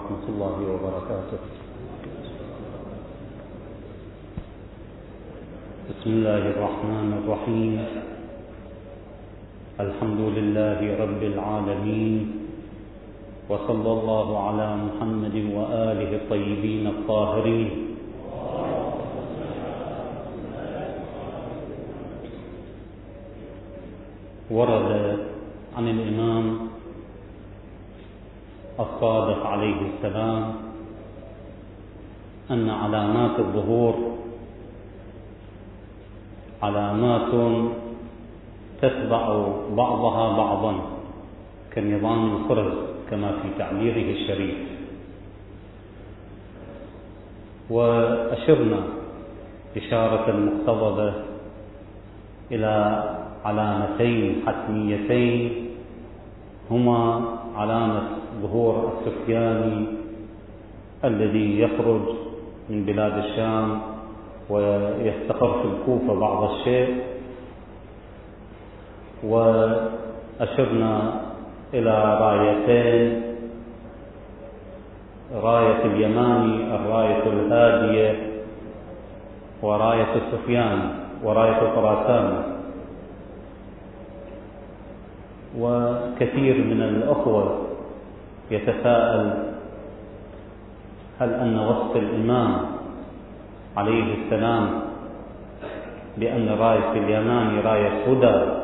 ورحمة الله وبركاته. بسم الله الرحمن الرحيم. الحمد لله رب العالمين. وصلى الله على محمد وآله الطيبين الطاهرين. ورد عن الإمام الصادق عليه السلام أن علامات الظهور علامات تتبع بعضها بعضا كنظام الفرز كما في تعبيره الشريف. وأشرنا إشارة مقتضبة إلى علامتين حتميتين هما علامة ظهور السفياني الذي يخرج من بلاد الشام ويستقر في الكوفة بعض الشيء وأشرنا إلى رايتين راية اليماني الراية الهادية وراية السفياني وراية الخراساني وكثير من الأخوة يتساءل هل أن وصف الإمام عليه السلام بأن راية اليماني راية هدى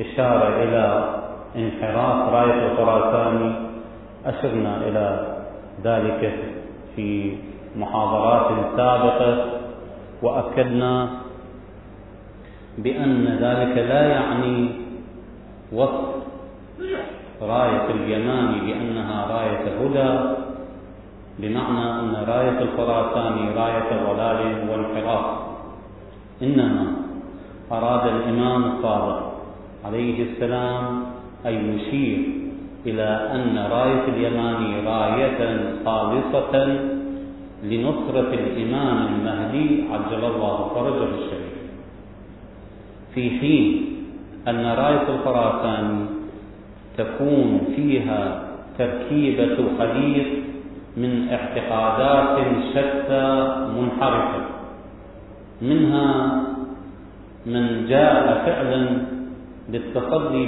إشارة إلى انحراف راية الخراساني أشرنا إلى ذلك في محاضرات سابقة وأكدنا بأن ذلك لا يعني وصف راية اليماني بأنها راية هدى بمعنى أن راية الخراساني راية ضلال وانحراف إنما أراد الإمام الصادق عليه السلام أن يشير إلى أن راية اليماني راية خالصة لنصرة الإمام المهدي عجل الله فرجه الشريف. في حين أن راية الخراساني تكون فيها تركيبة خليط من اعتقادات شتى منحرفة. منها من جاء فعلا للتصدي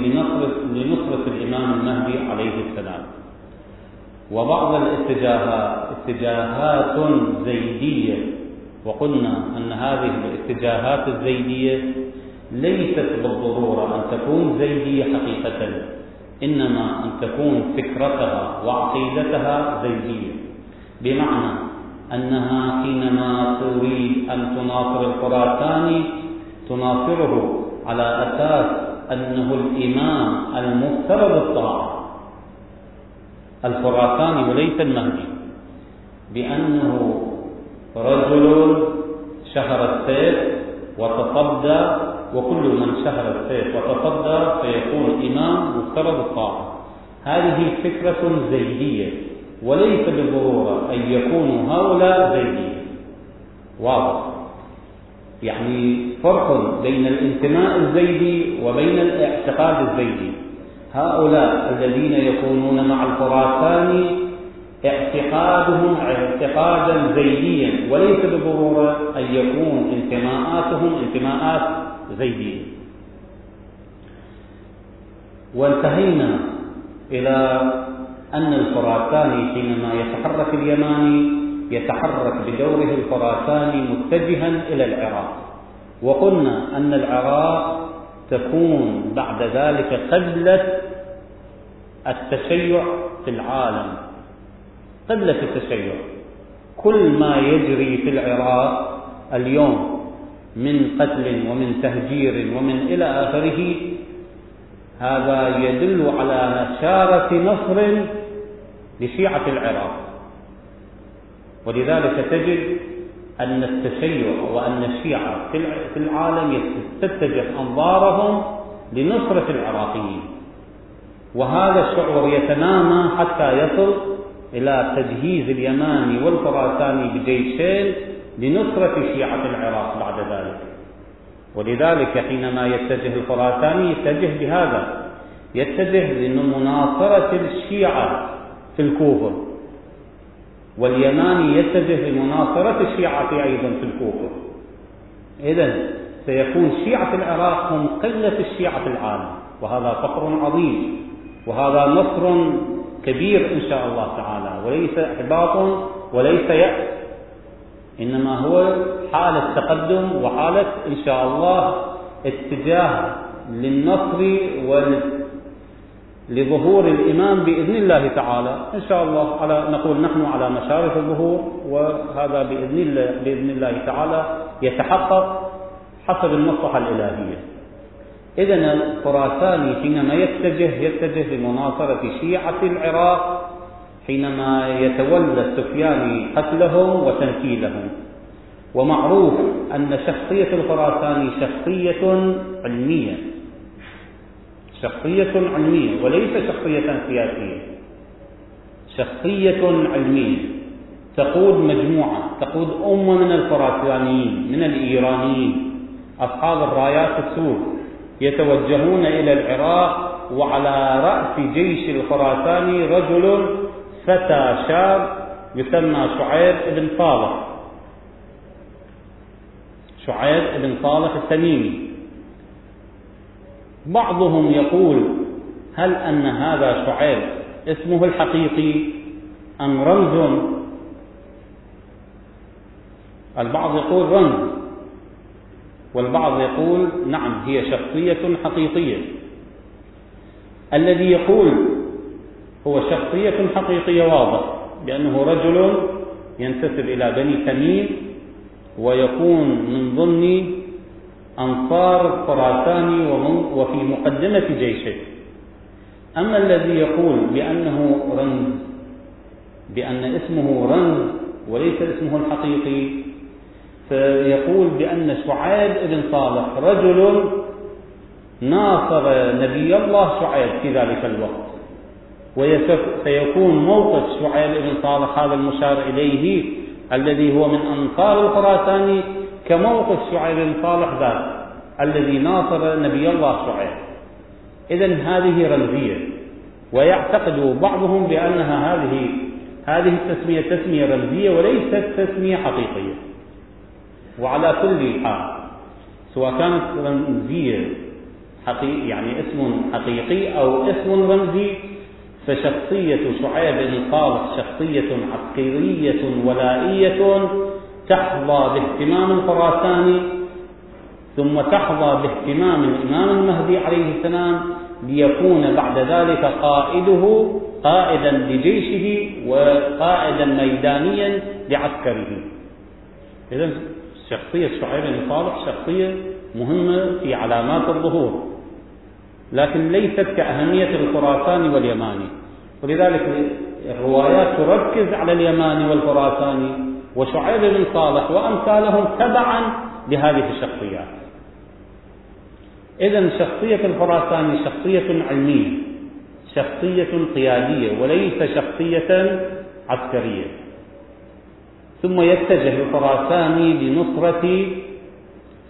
لنصرة الإمام المهدي عليه السلام. وبعض الاتجاهات اتجاهات زيدية. وقلنا أن هذه الاتجاهات الزيدية ليست بالضرورة أن تكون زيدية حقيقة. إنما أن تكون فكرتها وعقيدتها زيدية بمعنى أنها حينما تريد أن تناصر الخراساني تناصره على أساس أنه الإمام المفترض الطاعة. الخراساني وليس المهدي. بأنه رجل شهر السيف وتصدى وكل من شهر السيف وتصدى فيكون إمام مفترض الطاعة. هذه فكرة زيدية وليس بالضرورة أن يكونوا هؤلاء زيدية. واضح. يعني فرق بين الانتماء الزيدي وبين الاعتقاد الزيدي. هؤلاء الذين يكونون مع الخراساني اعتقادهم اعتقادا زيديا وليس بالضرورة أن يكون انتماءاتهم انتماءات زيدية وانتهينا إلى أن الخراساني حينما يتحرك اليماني يتحرك بدوره الخراساني متجها إلى العراق. وقلنا أن العراق تكون بعد ذلك قبلة التشيع في العالم. قبلة التشيع. كل ما يجري في العراق اليوم من قتل ومن تهجير ومن إلى آخره هذا يدل على نشارة نصر لشيعة العراق. ولذلك تجد أن التشيع وأن الشيعة في العالم تتجه أنظارهم لنصرة العراقيين. وهذا الشعور يتنامى حتى يصل إلى تجهيز اليماني والخراساني بجيشين لنصرة شيعة العراق بعد ذلك. ولذلك حينما يتجه الخراساني يتجه بهذا. يتجه لمناصرة الشيعة في الكوفة. واليماني يتجه لمناصرة الشيعة أيضا في الكوفة. إذا سيكون شيعة العراق هم قلة الشيعة في العالم. وهذا فخر عظيم. وهذا نصر كبير إن شاء الله تعالى. وليس إحباط وليس يأس. إنما هو حالة تقدم وحالة إن شاء الله اتجاه للنصر ولظهور الإمام بإذن الله تعالى. إن شاء الله على نقول نحن على مشارف الظهور وهذا بإذن الله, بإذن الله تعالى يتحقق حسب المصلحة الإلهية. إذا الخراساني حينما يتجه يتجه لمناصرة شيعة العراق حينما يتولى السفياني قتلهم وتنكيلهم. ومعروف أن شخصية الخراساني شخصية علمية. شخصية علمية وليس شخصية سياسية. شخصية علمية. تقود مجموعة تقود أمة من الخراسانيين من الإيرانيين. أصحاب الرايات السود يتوجهون إلى العراق وعلى رأس جيش الخراساني رجل فتى شاب يسمى شعيب بن صالح شعيب بن صالح التميمي. بعضهم يقول هل أن هذا شعيب اسمه الحقيقي أم رمز؟ البعض يقول رمز والبعض يقول نعم هي شخصية حقيقية. الذي يقول هو شخصية حقيقية واضح بأنه رجل ينتسب إلى بني تميم ويكون من ضمن أنصار الخراساني وفي مقدمة جيشه. أما الذي يقول بأنه رمز بأن اسمه رمز وليس اسمه الحقيقي فيقول بأن شعيب بن صالح رجل ناصر نبي الله شعيب في ذلك الوقت. وسيكون موقف شعيب بن صالح هذا المشار إليه الذي هو من أنصار الخراساني كموقف شعيب بن صالح ذات الذي ناصر نبي الله شعيب. إذا هذه رمزية ويعتقد بعضهم بأنها هذه هذه التسمية تسمية رمزية وليست تسمية حقيقية. وعلى كل حال سواء كانت رمزية حقيقي يعني اسم حقيقي أو اسم رمزي فشخصية شعيب بن شخصية عسكرية ولائية تحظى باهتمام الخراساني ثم تحظى باهتمام الإمام المهدي عليه السلام ليكون بعد ذلك قائده قائدا لجيشه وقائدا ميدانيا لعسكره. إذا شخصية شعيب بن صالح شخصية مهمة في علامات الظهور. لكن ليست كأهمية الخراساني واليماني. ولذلك الروايات تركز على اليماني والخراساني وشعيب بن صالح وأمثالهم تبعا لهذه الشخصيات. إذا شخصية الخراساني شخصية علمية شخصية قيادية وليس شخصية عسكرية. ثم يتجه الخراساني لنصرة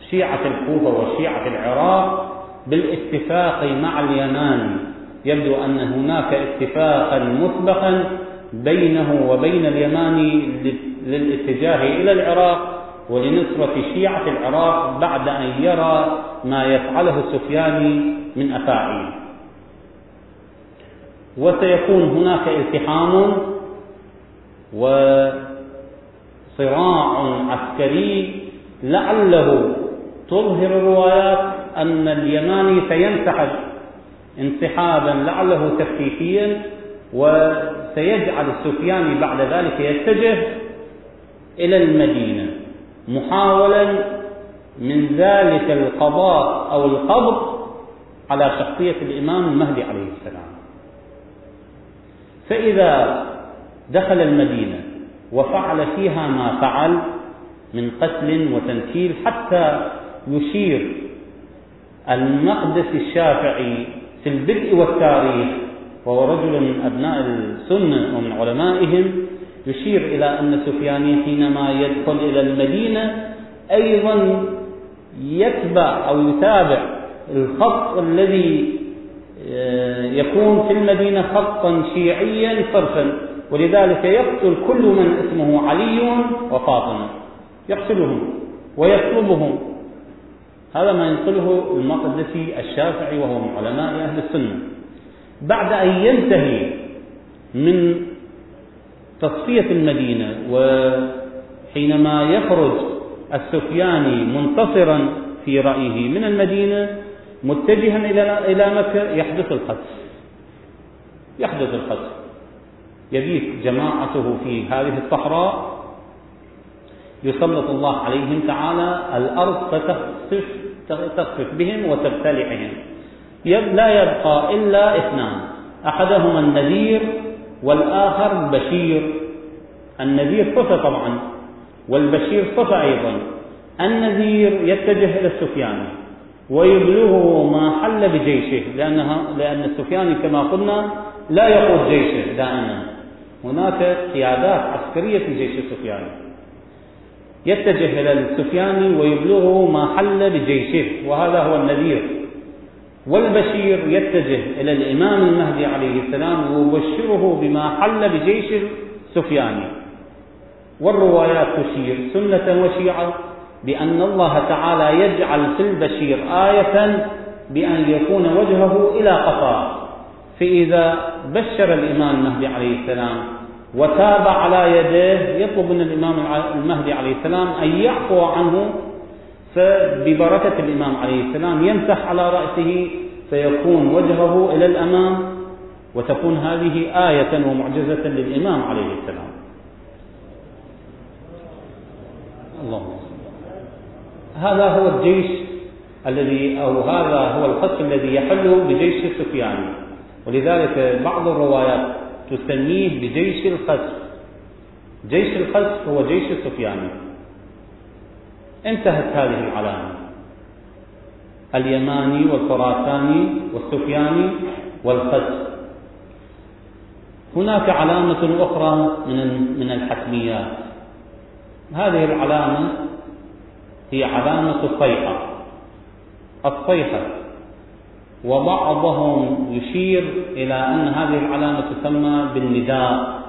شيعة الكوفة وشيعة العراق بالاتفاق مع اليمان يبدو أن هناك اتفاقا مسبقا بينه وبين اليمان للاتجاه إلى العراق ولنصرة شيعة العراق بعد أن يرى ما يفعله السفياني من أفاعيل. وسيكون هناك التحام وصراع عسكري لعله تظهر الروايات أن اليماني سينسحب انسحابا لعله تخفيفيا وسيجعل السفياني بعد ذلك يتجه إلى المدينة محاولا من ذلك القضاء أو القبض على شخصية الإمام المهدي عليه السلام. فإذا دخل المدينة وفعل فيها ما فعل من قتل وتنكيل حتى يشير المقدس الشافعي في البدء والتاريخ وهو رجل من أبناء السنة ومن علمائهم يشير إلى أن سفياني حينما يدخل إلى المدينة أيضا يتبع أو يتابع الخط الذي آه، يكون في المدينة خطا شيعيا صرفا ولذلك يقتل كل من اسمه علي وفاطمة يقتلهم ويطلبهم. هذا ما ينقله المقدسي الشافعي وهو من علماء أهل السنة. بعد أن ينتهي من تصفية المدينة وحينما يخرج السفياني منتصرا في رأيه من المدينة متجها إلى إلى مكة يحدث القتل. يحدث القتل. يبيت جماعته في هذه الصحراء. يسلط الله عليهم تعالى. الأرض فتخسف تخسف بهم وتبتلعهم. لا يبقى إلا اثنان. أحدهما النذير والآخر البشير. النذير صفة طبعا والبشير صفة أيضا. النذير يتجه إلى السفياني ويبلغه ما حل بجيشه لأنها لأن السفياني كما قلنا لا يقود جيشه دائما هناك قيادات عسكرية في جيش السفياني يتجه إلى السفياني ويبلغه ما حل بجيشه وهذا هو النذير. والبشير يتجه إلى الإمام المهدي عليه السلام ويبشره بما حل بجيش السفياني والروايات تشير سنة وشيعة بأن الله تعالى يجعل في البشير آية بأن يكون وجهه إلى قفاه. فإذا بشر الإمام المهدي عليه السلام وتاب على يديه يطلب من الإمام المهدي عليه السلام أن يعفو عنه فببركة الإمام عليه السلام يمسح على رأسه فيكون وجهه إلى الأمام وتكون هذه آية ومعجزة للإمام عليه السلام. اللهم هذا هو الجيش الذي أو هذا هو الخط الذي يحل بجيش السفياني ولذلك بعض الروايات تسميه بجيش الخسف جيش الخسف هو جيش السفياني. انتهت هذه العلامة. اليماني والخراساني والسفياني والخسف هناك علامة أخرى من من الحتميات. هذه العلامة هي علامة الصيحة. الصيحة. وبعضهم يشير إلى أن هذه العلامة تسمى بالنداء.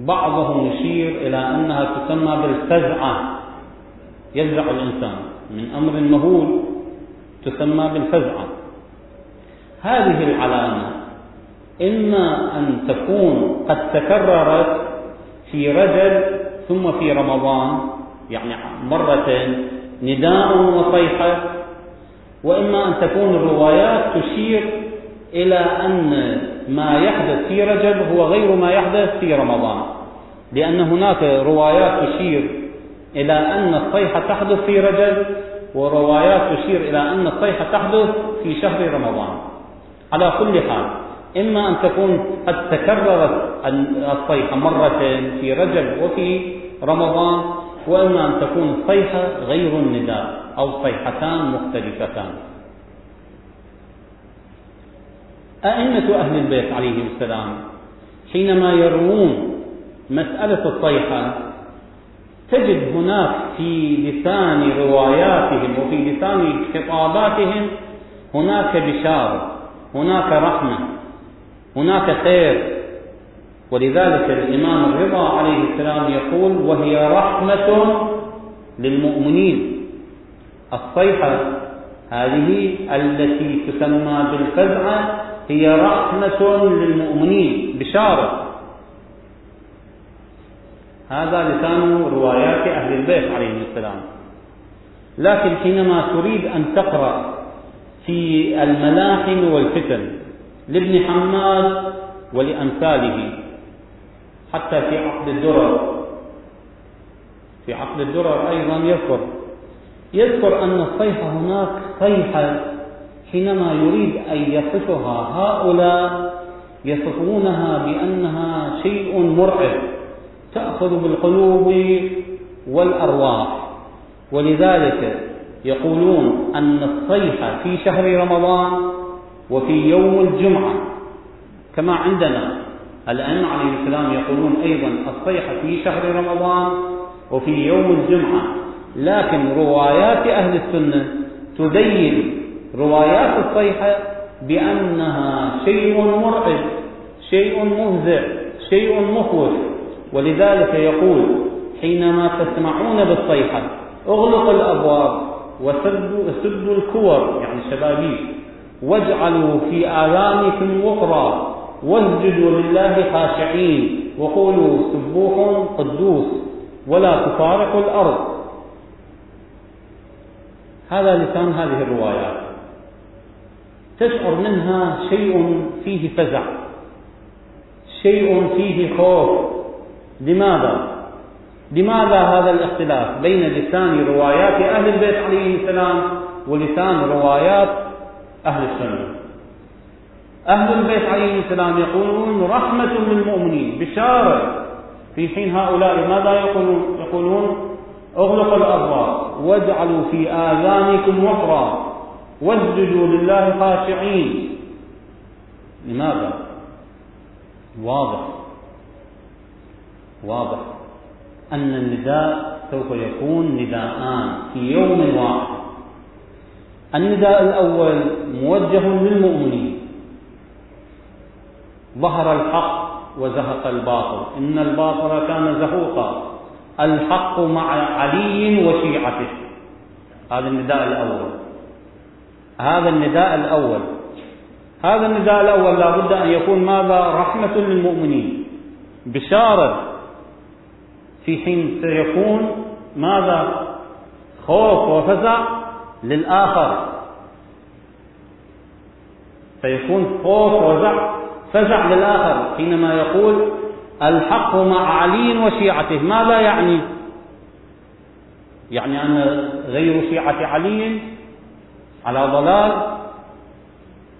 بعضهم يشير إلى أنها تسمى بالفزعة. يفزع الإنسان من أمر مهول تسمى بالفزعة. هذه العلامة إما أن تكون قد تكررت في رجل ثم في رمضان يعني مرتين نداء وصيحة وإما أن تكون الروايات تشير إلى أن ما يحدث في رجب هو غير ما يحدث في رمضان. لأن هناك روايات تشير إلى أن الصيحة تحدث في رجب وروايات تشير إلى أن الصيحة تحدث في شهر رمضان. على كل حال إما أن تكون قد تكررت الصيحة مرتين في رجب وفي رمضان وإما أن تكون الصيحة غير النداء أو صيحتان مختلفتان. أئمة أهل البيت عليهم السلام حينما يروون مسألة الصيحة تجد هناك في لسان رواياتهم وفي لسان خطاباتهم هناك بشارة هناك رحمة هناك خير. ولذلك الإمام الرضا عليه السلام يقول وهي رحمة للمؤمنين. الصيحة هذه التي تسمى بالفزعة هي رحمة للمؤمنين بشارة. هذا لسان روايات أهل البيت عليهم السلام. لكن حينما تريد أن تقرأ في الملاحم والفتن لابن حماد ولأمثاله حتى في عقد الدرر. في عقد الدرر أيضا يذكر. يذكر أن الصيحة هناك صيحة حينما يريد أن يصفها. هؤلاء يصفونها بأنها شيء مرعب تأخذ بالقلوب والأرواح. ولذلك يقولون أن الصيحة في شهر رمضان وفي يوم الجمعة كما عندنا الأئمة عليه السلام يقولون أيضا الصيحة في شهر رمضان وفي يوم الجمعة لكن روايات أهل السنة تبين روايات الصيحة بأنها شيء مرعب شيء مهزئ شيء مخوف. ولذلك يقول حينما تسمعون بالصيحة اغلقوا الأبواب وسدوا سدوا الكور يعني الشبابيك واجعلوا في آذانكم وقرا واسجدوا لله خاشعين. وقولوا سبوح قدوس ولا تفارقوا الأرض. هذا لسان هذه الروايات تشعر منها شيء فيه فزع. شيء فيه خوف. لماذا؟ لماذا هذا الاختلاف بين لسان روايات أهل البيت عليه السلام ولسان روايات أهل السنة؟ أهل البيت عليه السلام يقولون رحمة للمؤمنين. بشارة في حين هؤلاء ماذا يقولون؟ يقولون اغلقوا الأبواب واجعلوا في آذانكم وقرا واسجدوا لله خاشعين. لماذا؟ واضح. واضح. أن النداء سوف يكون نداءان في يوم واحد. النداء الأول موجه للمؤمنين. ظهر الحق وزهق الباطل. إن الباطل كان زهوقا. الحق مع علي وشيعته. هذا النداء الأول. هذا النداء الأول. هذا النداء الأول لا بد أن يكون ماذا؟ رحمة للمؤمنين. بشارة. في حين سيكون ماذا؟ خوف وفزع للآخر. سيكون خوف وفزع فزع للآخر حينما يقول الحق مع علي وشيعته. ماذا يعني؟ يعني أن غير شيعة علي على ضلال؟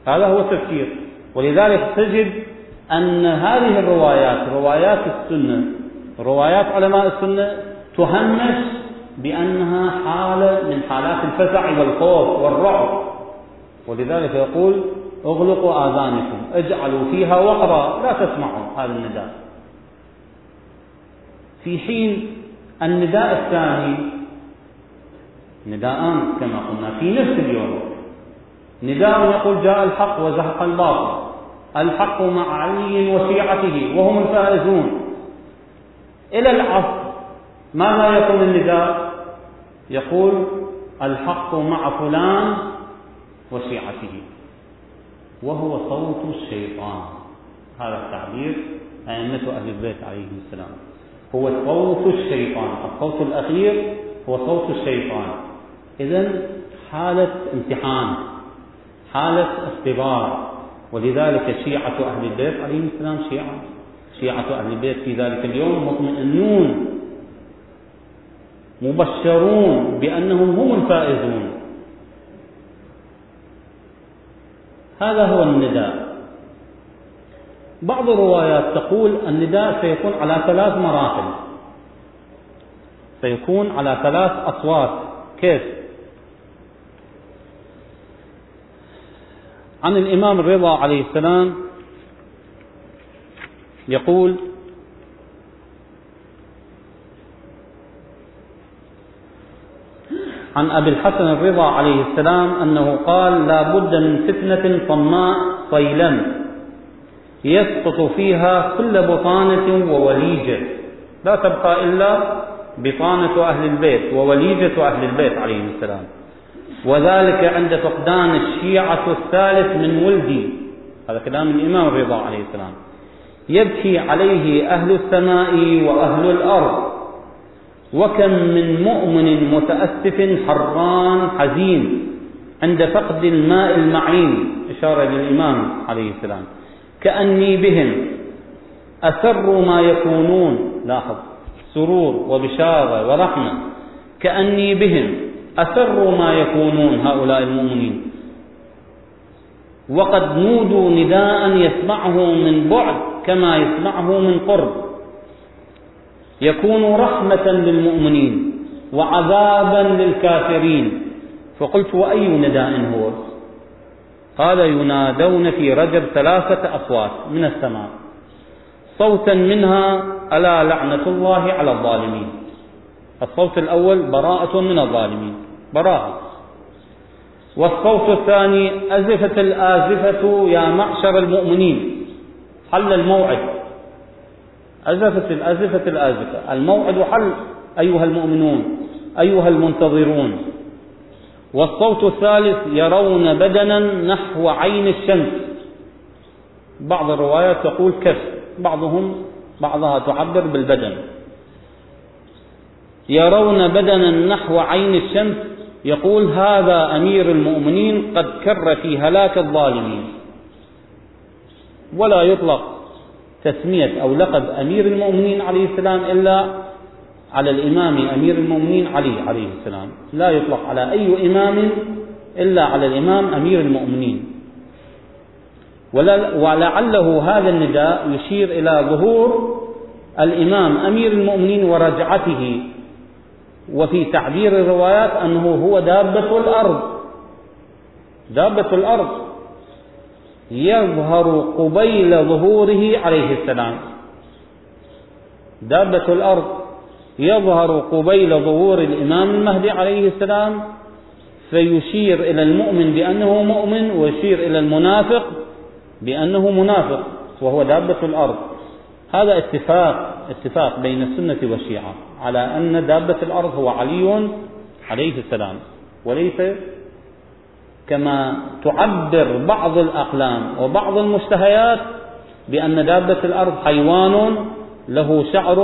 هذا هو التفكير. ولذلك تجد أن هذه الروايات روايات السنة روايات علماء السنة تهمش بأنها حالة من حالات الفزع والخوف والرعب. ولذلك يقول اغلقوا آذانكم اجعلوا فيها وقرا لا تسمعوا هذا النداء. في حين النداء الثاني نداءان كما قلنا في نفس اليوم. نداء يقول جاء الحق وزهق الباطل. الحق مع علي وشيعته وهم الفائزون. إلى العصر ماذا يقول النداء؟ يقول الحق مع فلان وشيعته. وهو صوت الشيطان. هذا التعبير أئمة أهل البيت عليهم السلام. هو صوت الشيطان. الصوت الأخير هو صوت الشيطان. إذا حالة امتحان حالة اختبار. ولذلك شيعة أهل البيت عليهم السلام شيعة. شيعة أهل البيت في ذلك اليوم مطمئنون مبشرون بأنهم هم الفائزون. هذا هو النداء. بعض الروايات تقول النداء سيكون على ثلاث مراحل. سيكون على ثلاث أصوات. كيف؟ عن الإمام الرضا عليه السلام يقول عن أبي الحسن الرضا عليه السلام أنه قال لا بد من فتنة صماء صيلم يسقط فيها كل بطانة ووليجة. لا تبقى إلا بطانة أهل البيت ووليجة أهل البيت عليهم السلام. وذلك عند فقدان الشيعة الثالث من ولدي. هذا كلام الإمام الرضا عليه السلام. يبكي عليه أهل السماء وأهل الأرض وكم من مؤمن متأسف حران حزين عند فقد الماء المعين إشارة للإمام عليه السلام. كأني بهم أسر ما يكونون لاحظ سرور وبشارة ورحمة. كأني بهم أسر ما يكونون هؤلاء المؤمنين. وقد نودوا نداء يسمعه من بعد كما يسمعه من قرب. يكون رحمة للمؤمنين وعذابا للكافرين. فقلت وأي نداء هو؟ قال ينادون في رجب ثلاثة أصوات من السماء. صوتا منها ألا لعنة الله على الظالمين. الصوت الأول براءة من الظالمين. براءة. والصوت الثاني أزفت الآزفة يا معشر المؤمنين. حل الموعد. أزفت الأزفة الآزفة. الموعد حل أيها المؤمنون أيها المنتظرون. والصوت الثالث يرون بدنا نحو عين الشمس. بعض الروايات تقول كف بعضهم بعضها تعبر بالبدن. يرون بدنا نحو عين الشمس. يقول هذا أمير المؤمنين قد كر في هلاك الظالمين. ولا يطلق تسمية أو لقب أمير المؤمنين عليه السلام إلا على الإمام أمير المؤمنين علي عليه السلام. لا يطلق على أي إمام إلا على الإمام أمير المؤمنين. ولعله هذا النداء يشير إلى ظهور الإمام أمير المؤمنين ورجعته. وفي تعبير الروايات أنه هو دابة الأرض. دابة الأرض. يظهر قبيل ظهوره عليه السلام. دابة الأرض يظهر قبيل ظهور الإمام المهدي عليه السلام فيشير إلى المؤمن بأنه مؤمن ويشير إلى المنافق بأنه منافق وهو دابة الأرض. هذا اتفاق اتفاق بين السنة والشيعة على أن دابة الأرض هو علي عليه السلام وليس كما تعبر بعض الأقلام وبعض المشتهيات بأن دابة الأرض حيوان له شعر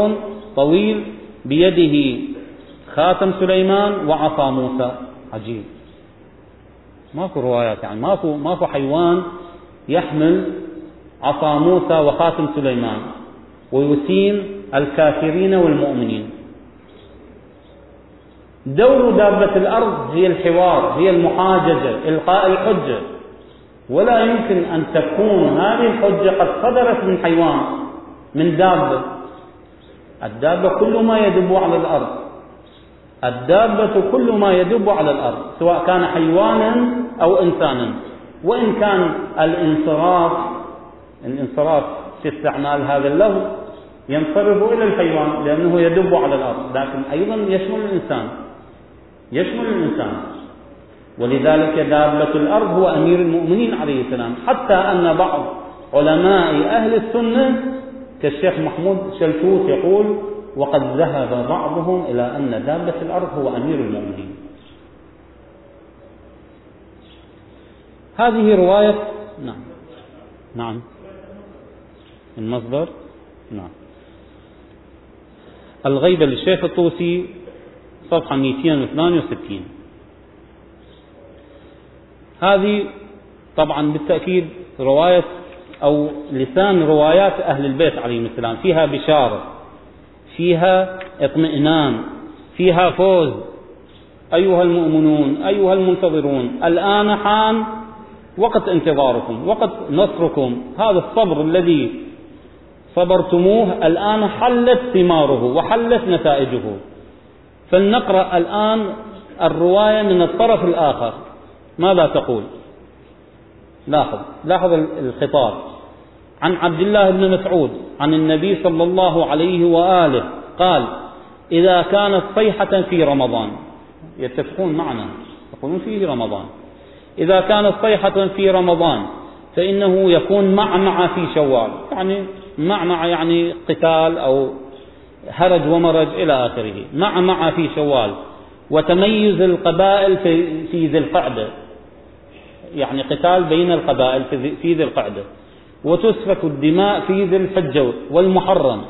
طويل بيده خاتم سليمان وعصا موسى. عجيب. ماكو روايات يعني ماكو ماكو حيوان يحمل عصا موسى وخاتم سليمان ويسيم الكافرين والمؤمنين. دور دابة الأرض هي الحوار هي المحاججة إلقاء الحجة. ولا يمكن أن تكون هذه الحجة قد صدرت من حيوان من دابة. الدابة كل ما يدب على الأرض. الدابة كل ما يدب على الأرض سواء كان حيوانا أو إنسانا. وإن كان الانصراف الانصراف في استعمال هذا اللفظ ينصرف إلى الحيوان لأنه يدب على الأرض. لكن أيضا يشمل الإنسان. يشمل الإنسان. ولذلك دابة الأرض هو أمير المؤمنين عليه السلام. حتى أن بعض علماء أهل السنة كالشيخ محمود شلتوت يقول وقد ذهب بعضهم إلى أن دابة الأرض هو أمير المؤمنين. هذه رواية نعم. نعم. المصدر نعم. الغيبة للشيخ الطوسي صفحة 268 هذه طبعا بالتأكيد رواية أو لسان روايات أهل البيت عليهم السلام. فيها بشارة فيها اطمئنان فيها فوز. أيها المؤمنون أيها المنتظرون الآن حان وقت انتظاركم وقت نصركم. هذا الصبر الذي صبرتموه الآن حلت ثماره وحلت نتائجه. فلنقرأ الآن الرواية من الطرف الآخر. ماذا تقول؟ لاحظ لاحظ الخطاب. عن عبد الله بن مسعود عن النبي صلى الله عليه وآله قال إذا كانت صيحة في رمضان يتفقون معنا يقولون فيه رمضان. إذا كانت صيحة في رمضان فإنه يكون معمعة في شوال. يعني معمعة يعني قتال أو هرج ومرج إلى آخره. معمعة في شوال. وتميز القبائل في ذي القعدة. يعني قتال بين القبائل في ذي القعدة. وتسفك الدماء في ذي الحجة والمحرم.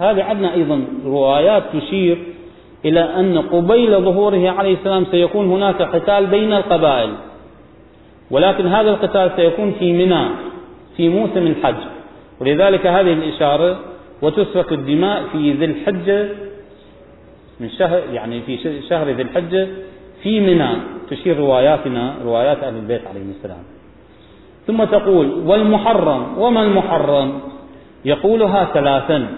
هذه عندنا أيضا روايات تشير إلى أن قبيل ظهوره عليه السلام سيكون هناك قتال بين القبائل. ولكن هذا القتال سيكون في منى في موسم الحج. ولذلك هذه الإشارة وتسفك الدماء في ذي الحجة من شهر يعني في شهر ذي الحجة في منى تشير رواياتنا روايات أهل البيت عليهم السلام. ثم تقول والمحرم وما المحرم؟ يقولها ثلاثا.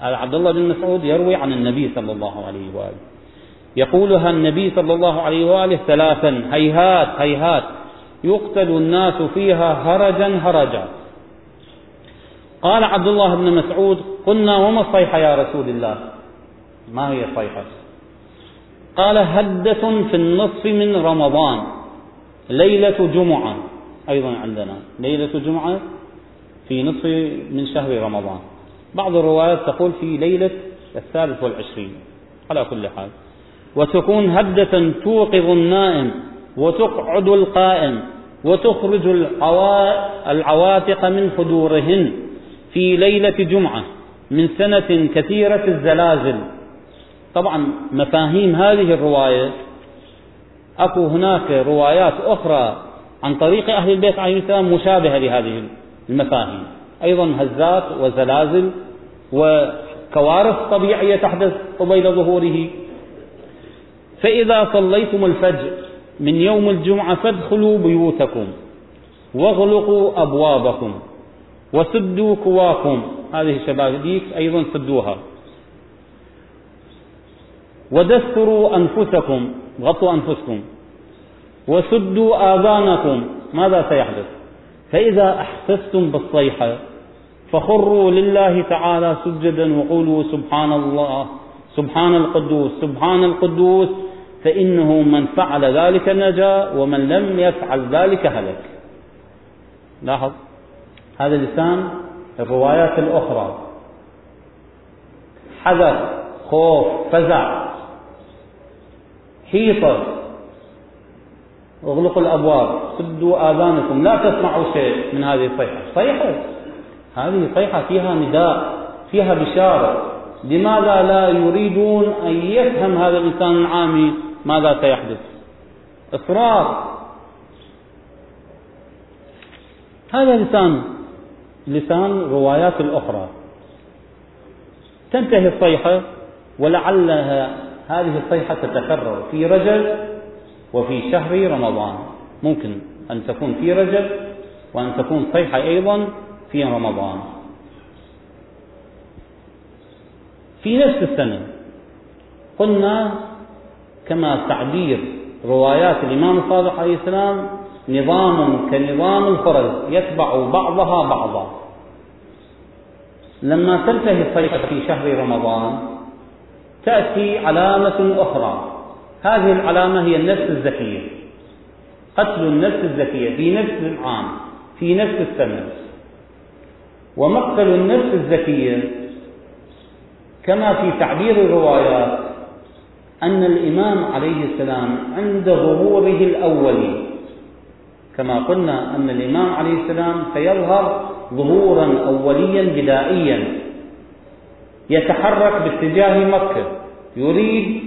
عبد الله بن مسعود يروي عن النبي صلى الله عليه وآله. يقولها النبي صلى الله عليه وآله ثلاثا هيهات هيهات. يقتل الناس فيها هرجا هرجا. قال عبد الله بن مسعود قلنا وما الصيحة يا رسول الله؟ ما هي الصيحة؟ قال هدة في النصف من رمضان ليلة جمعة. أيضا عندنا ليلة جمعة في نصف من شهر رمضان. بعض الروايات تقول في ليلة الثالث والعشرين على كل حال. وتكون هدة توقظ النائم وتقعد القائم وتخرج العواتق من حضورهن في ليلة جمعة من سنة كثيرة الزلازل. طبعا مفاهيم هذه الرواية أكو هناك روايات أخرى عن طريق أهل البيت عليهم السلام مشابهة لهذه المفاهيم. أيضا هزات وزلازل وكوارث طبيعية تحدث قبيل ظهوره. فإذا صليتم الفجر من يوم الجمعة فادخلوا بيوتكم واغلقوا أبوابكم. وسدوا كواكم هذه الشبابيك أيضا سدوها ودثروا أنفسكم غطوا أنفسكم. وسدوا آذانكم. ماذا سيحدث؟ فإذا أحسستم بالصيحة فخروا لله تعالى سجدا وقولوا سبحان الله سبحان القدوس سبحان القدوس فإنه من فعل ذلك نجا ومن لم يفعل ذلك هلك. لاحظ؟ هذا لسان الروايات الأخرى. حذر خوف فزع حيطة. اغلقوا الأبواب سدوا آذانكم لا تسمعوا شيء من هذه الصيحة. صيحة. هذه صيحة فيها نداء فيها بشارة. لماذا لا يريدون أن يفهم هذا الإنسان العامي ماذا سيحدث؟ إصرار. هذا لسان لسان روايات الأخرى. تنتهي الصيحة ولعلها هذه الصيحة تتكرر في رجب وفي شهر رمضان. ممكن أن تكون في رجب وأن تكون صيحة أيضا في رمضان. في نفس السنة قلنا كما تعبير روايات الإمام الصادق عليه السلام نظام كنظام الفرز يتبع بعضها بعضا. لما تنتهي الصيحة في شهر رمضان تأتي علامة أخرى. هذه العلامة هي النفس الزكية. قتل النفس الزكية في نفس العام في نفس السنة. ومقتل النفس الزكية كما في تعبير الروايات أن الإمام عليه السلام عند ظهوره الأولي كما قلنا أن الإمام عليه السلام سيظهر ظهورا أوليا بدائيا يتحرك باتجاه مكة يريد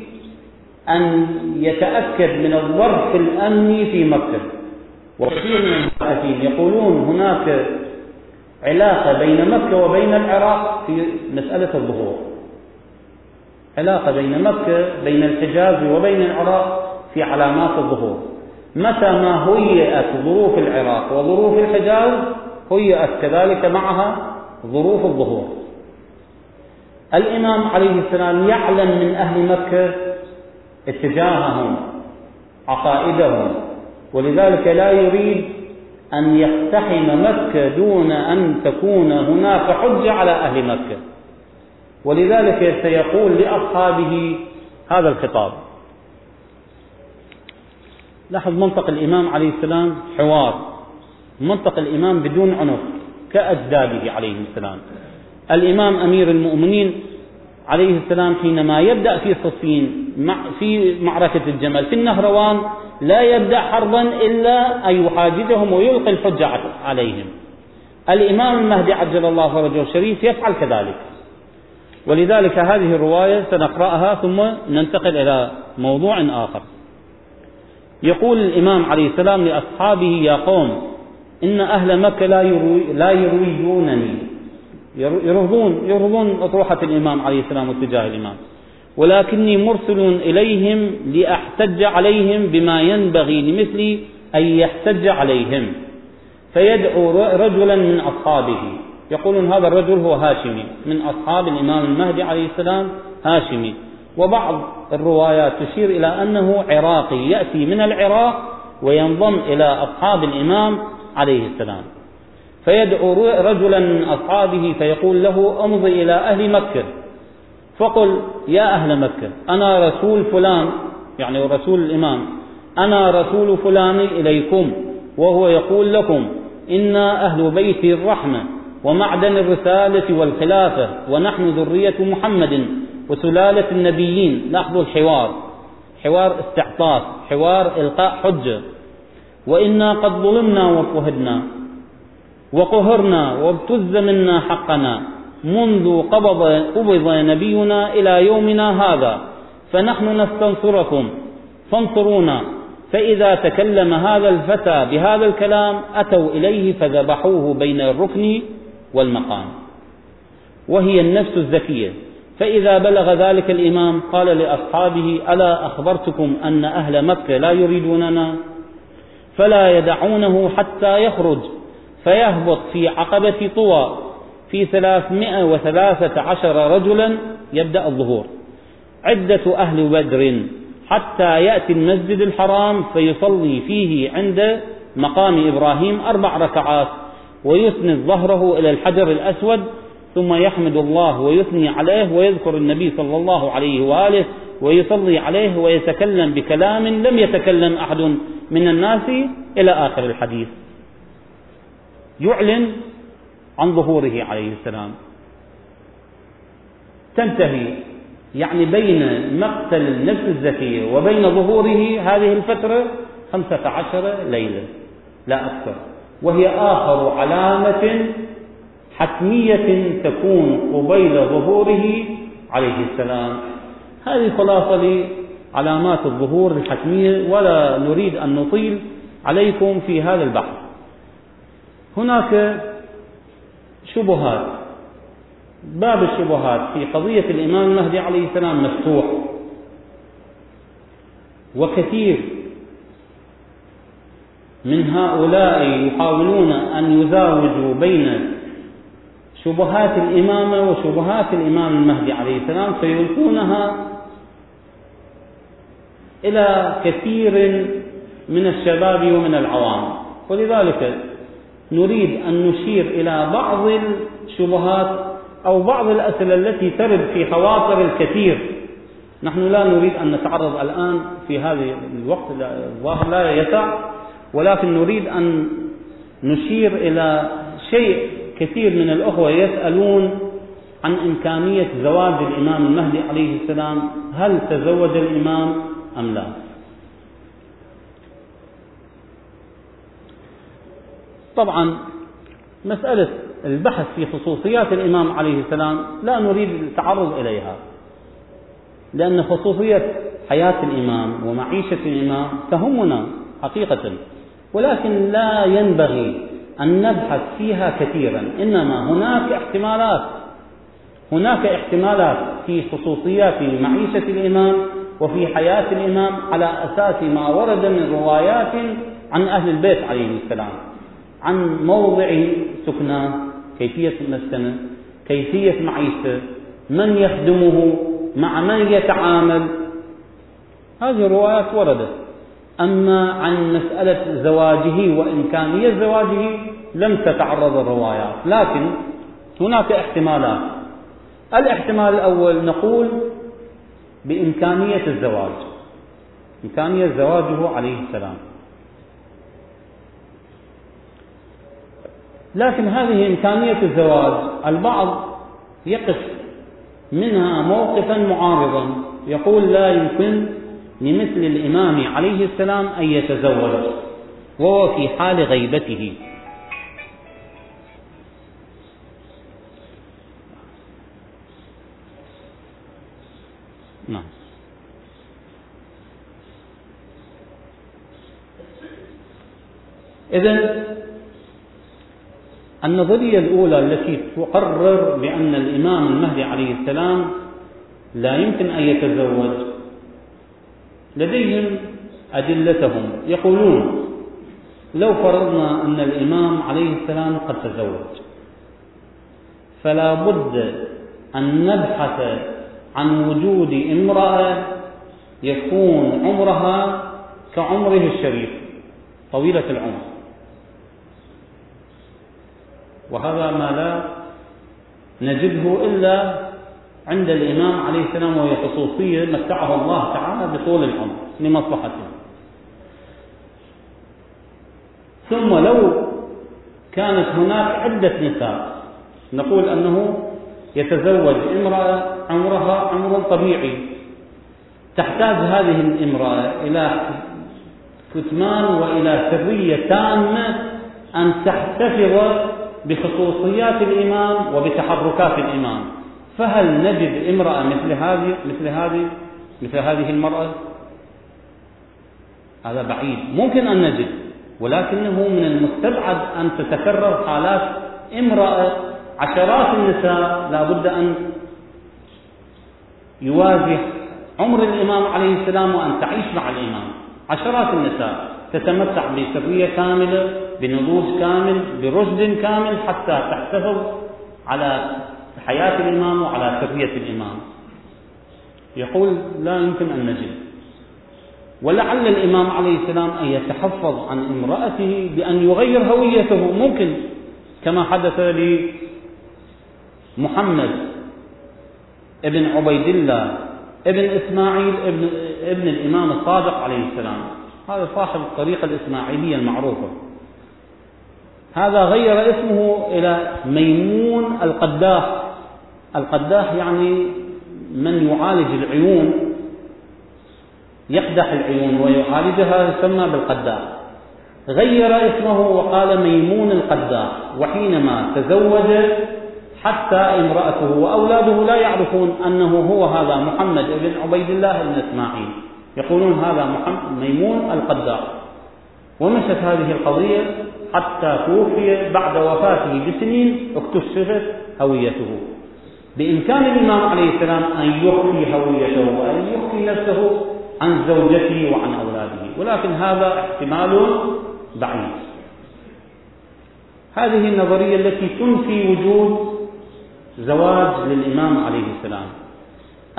أن يتأكد من الظرف الأمني في مكة. وكثير من المباحثين يقولون هناك علاقة بين مكة وبين العراق في مسألة الظهور. علاقة بين مكة بين الحجاز وبين العراق في علامات الظهور. متى ما هيئت ظروف العراق وظروف الحجاز هيئت كذلك معها ظروف الظهور. الإمام عليه السلام يعلم من أهل مكة اتجاههم عقائدهم ولذلك لا يريد أن يقتحم مكة دون أن تكون هناك حجة على أهل مكة. ولذلك سيقول لأصحابه هذا الخطاب. لاحظ منطق الإمام عليه السلام حوار. منطق الإمام بدون عنف كأجداده عليه السلام. الإمام أمير المؤمنين عليه السلام حينما يبدأ في صفين في معركة الجمل في النهروان لا يبدأ حربا إلا أن يحاججهم ويلقي الحجة عليهم. الإمام المهدي عجل الله فرجه الشريف يفعل كذلك. ولذلك هذه الرواية سنقرأها ثم ننتقل إلى موضوع آخر. يقول الإمام عليه السلام لأصحابه يا قوم إن أهل مكة لا يروي لا يرويونني. يرفضون يرفضون أطروحة الإمام عليه السلام واتجاه الإمام. ولكني مرسل إليهم لأحتج عليهم بما ينبغي لمثلي أن يحتج عليهم. فيدعو رجلا من أصحابه. يقولون هذا الرجل هو هاشمي. من أصحاب الإمام المهدي عليه السلام هاشمي. وبعض الروايات تشير إلى أنه عراقي. يأتي من العراق وينضم إلى أصحاب الإمام عليه السلام. فيدعو رجلا من أصحابه فيقول له امضي إلى أهل مكة. فقل يا أهل مكة أنا رسول فلان يعني رسول الإمام أنا رسول فلان إليكم وهو يقول لكم إنا أهل بيت الرحمة ومعدن الرسالة والخلافة ونحن ذرية محمد وسلالة النبيين. لاحظوا الحوار. حوار استعطاف حوار إلقاء حجة. وإنا قد ظلمنا وقهدنا وقهرنا وابتز منا حقنا منذ قبض قبض نبينا إلى يومنا هذا فنحن نستنصركم فانصرونا فإذا تكلم هذا الفتى بهذا الكلام أتوا إليه فذبحوه بين الركن والمقام وهي النفس الزكية فإذا بلغ ذلك الإمام قال لأصحابه ألا أخبرتكم أن أهل مكة لا يريدوننا فلا يدعونه حتى يخرج فيهبط في عقبة طوى في ثلاثمائة وثلاثة عشر رجلا يبدأ الظهور. عدة أهل بدر حتى يأتي المسجد الحرام فيصلي فيه عند مقام إبراهيم أربع ركعات ويسند ظهره إلى الحجر الأسود ثم يحمد الله ويثني عليه ويذكر النبي صلى الله عليه وآله ويصلي عليه ويتكلم بكلام لم يتكلم أحد. من الناس إلى آخر الحديث. يعلن عن ظهوره عليه السلام. تنتهي يعني بين مقتل النفس الزكية وبين ظهوره هذه الفترة خمسة عشر ليلة لا أكثر وهي آخر علامة حتمية تكون قبيل ظهوره عليه السلام هذه خلاصة لعلامات الظهور الحتمية ولا نريد أن نطيل عليكم في هذا البحث. هناك شبهات باب الشبهات في قضية الإمام المهدي عليه السلام مفتوح وكثير من هؤلاء يحاولون أن يزاوجوا بين شبهات الإمامة وشبهات الإمام المهدي عليه السلام فيلقونها إلى كثير من الشباب ومن العوام. ولذلك نريد أن نشير إلى بعض الشبهات أو بعض الأسئلة التي ترد في خواطر الكثير. نحن لا نريد أن نتعرض الآن في هذا الوقت الظاهر لا يسع. ولكن نريد أن نشير إلى شيء كثير من الأخوة يسألون عن إمكانية زواج الإمام المهدي عليه السلام. هل تزوج الإمام؟ أم لا؟ طبعا مسألة البحث في خصوصيات الإمام عليه السلام لا نريد التعرض إليها لأن خصوصية حياة الإمام ومعيشة الإمام تهمنا حقيقة ولكن لا ينبغي أن نبحث فيها كثيرا إنما هناك احتمالات هناك احتمالات في خصوصيات معيشة الإمام وفي حياة الإمام على أساس ما ورد من روايات عن أهل البيت عليه السلام عن موضع سكناه كيفية المسكنة كيفية معيشته من يخدمه مع من يتعامل. هذه الروايات وردت. أما عن مسألة زواجه وإمكانية زواجه لم تتعرض الروايات لكن هناك احتمالات. الاحتمال الأول نقول بإمكانية الزواج. إمكانية زواجه عليه السلام. لكن هذه إمكانية الزواج البعض يقف منها موقفا معارضا يقول لا يمكن لمثل الإمام عليه السلام أن يتزوج وهو في حال غيبته. نعم. إذا النظرية الأولى التي تقرر بأن الإمام المهدي عليه السلام لا يمكن أن يتزوج لديهم أدلتهم. يقولون لو فرضنا أن الإمام عليه السلام قد تزوج فلا بد أن نبحث عن وجود امرأة يكون عمرها كعمره الشريف طويلة العمر. وهذا ما لا نجده إلا عند الإمام عليه السلام وهي خصوصية متعه الله تعالى بطول العمر لمصلحته. ثم لو كانت هناك عدة نساء نقول أنه يتزوج امرأة عمرها عمر طبيعي. تحتاج هذه الامرأة إلى كتمان وإلى سرية تامة أن تحتفظ بخصوصيات الإمام وبتحركات الإمام. فهل نجد امرأة مثل هذه مثل هذه مثل هذه المرأة؟ هذا بعيد. ممكن أن نجد ولكنه من المستبعد أن تتكرر حالات امرأة عشرات النساء لا بد أن يواجه عمر الإمام عليه السلام وأن تعيش مع الإمام. عشرات النساء تتمتع بسرية كاملة بنضوج كامل برشد كامل حتى تحتفظ على حياة الإمام وعلى سرية الإمام. يقول لا يمكن أن نجد. ولعل الإمام عليه السلام أن يتحفظ عن امرأته بأن يغير هويته. ممكن كما حدث لمحمد ابن عبيد الله ابن إسماعيل ابن, ابن الإمام الصادق عليه السلام. هذا صاحب الطريقة الإسماعيلية المعروفة. هذا غير اسمه إلى ميمون القداح. القداح يعني من يعالج العيون يقدح العيون ويعالجها يسمى بالقداح. غير اسمه وقال ميمون القداح. وحينما تزوج حتى امرأته وأولاده لا يعرفون أنه هو هذا محمد بن عبيد الله بن إسماعيل. يقولون هذا محمد ميمون القداح ومشت هذه القضية حتى توفي بعد وفاته بسنين اكتشفت هويته. بإمكان الإمام عليه السلام أن يخفي هويته وأن يخفي نفسه عن زوجته وعن أولاده. ولكن هذا احتمال بعيد. هذه النظرية التي تنفي وجود زواج للإمام عليه السلام.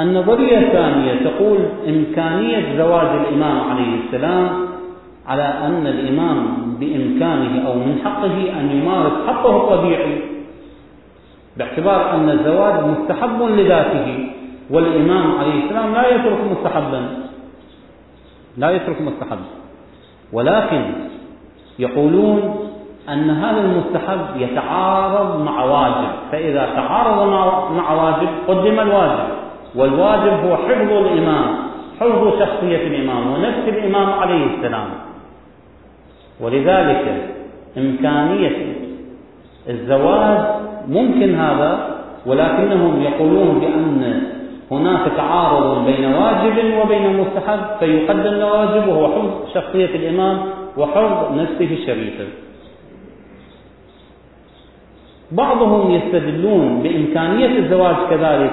النظرية الثانية تقول إمكانية زواج الإمام عليه السلام على أن الإمام بإمكانه أو من حقه أن يمارس حقه الطبيعي باعتبار أن الزواج مستحب لذاته والإمام عليه السلام لا يترك مستحبا لا يترك مستحب. ولكن يقولون أن هذا المستحب يتعارض مع واجب. فإذا تعارض مع واجب قدم الواجب. والواجب هو حفظ الإمام حفظ شخصية الإمام ونفس الإمام عليه السلام. ولذلك إمكانية الزواج ممكن هذا ولكنهم يقولون بأن هناك تعارض بين واجب وبين مستحب. فيقدم الواجب وهو حفظ شخصية الإمام وحفظ نفسه الشريفة بعضهم يستدلون بإمكانية الزواج كذلك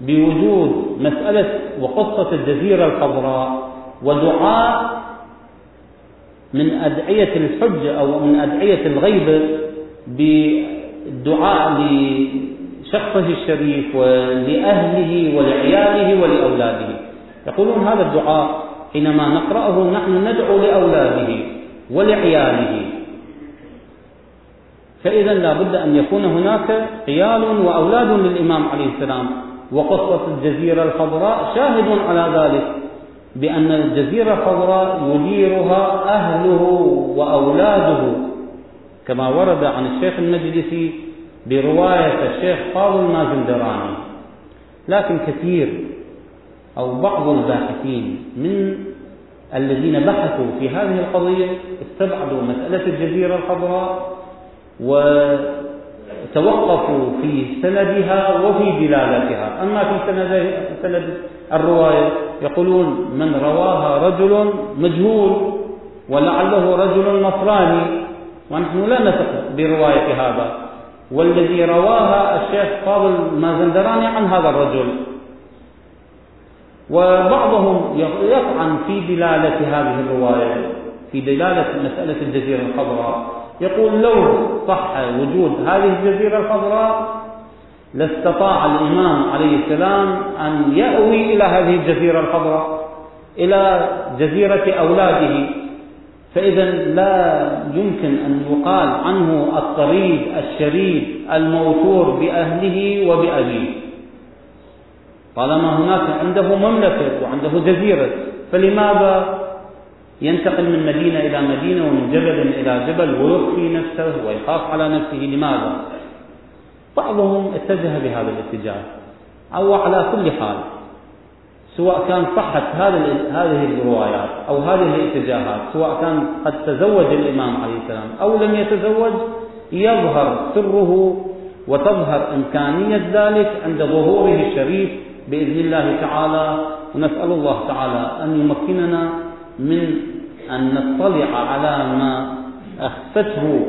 بوجود مسألة وقصة الجزيرة الخضراء ودعاء من أدعية الحجة أو من أدعية الغيبة بالدعاء لشخصه الشريف ولأهله ولعياله ولأولاده. يقولون هذا الدعاء حينما نقرأه نحن ندعو لأولاده ولعياله. فإذا لا بد أن يكون هناك عيال وأولاد للإمام عليه السلام. وقصة الجزيرة الخضراء شاهد على ذلك بأن الجزيرة الخضراء يديرها أهله وأولاده كما ورد عن الشيخ المجلسي برواية الشيخ فاضل مازندراني لكن كثير أو بعض الباحثين من الذين بحثوا في هذه القضية استبعدوا مسألة الجزيرة الخضراء وتوقفوا في سندها وفي دلالتها. أما في سند سند الرواية يقولون من رواها رجل مجهول ولعله رجل نصراني. ونحن لا نثق برواية هذا. والذي رواها الشيخ فاضل مازندراني عن هذا الرجل. وبعضهم يطعن في دلالة هذه الرواية في دلالة مسألة الجزيرة الخضراء. يقول لو صح وجود هذه الجزيرة الخضراء لاستطاع الإمام عليه السلام أن يأوي إلى هذه الجزيرة الخضراء إلى جزيرة أولاده. فإذا لا يمكن أن يقال عنه الطريد الشريد الموتور بأهله وبأبيه. طالما هناك عنده مملكة وعنده جزيرة فلماذا ينتقل من مدينة إلى مدينة ومن جبل إلى جبل ويخفي نفسه ويخاف على نفسه لماذا؟ بعضهم اتجه بهذا الاتجاه أو على كل حال سواء كان صحت هذه الروايات أو هذه الاتجاهات سواء كان قد تزوج الإمام عليه السلام أو لم يتزوج يظهر سره وتظهر إمكانية ذلك عند ظهوره الشريف بإذن الله تعالى ونسأل الله تعالى أن يمكننا من أن نطلع على ما أخفته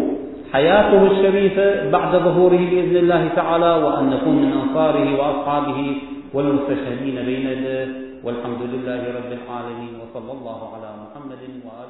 حياته الشريفة بعد ظهوره بإذن الله تعالى وأن نكون من أنصاره وأصحابه والمستشهدين بين يديه والحمد لله رب العالمين وصلى الله على محمد وآله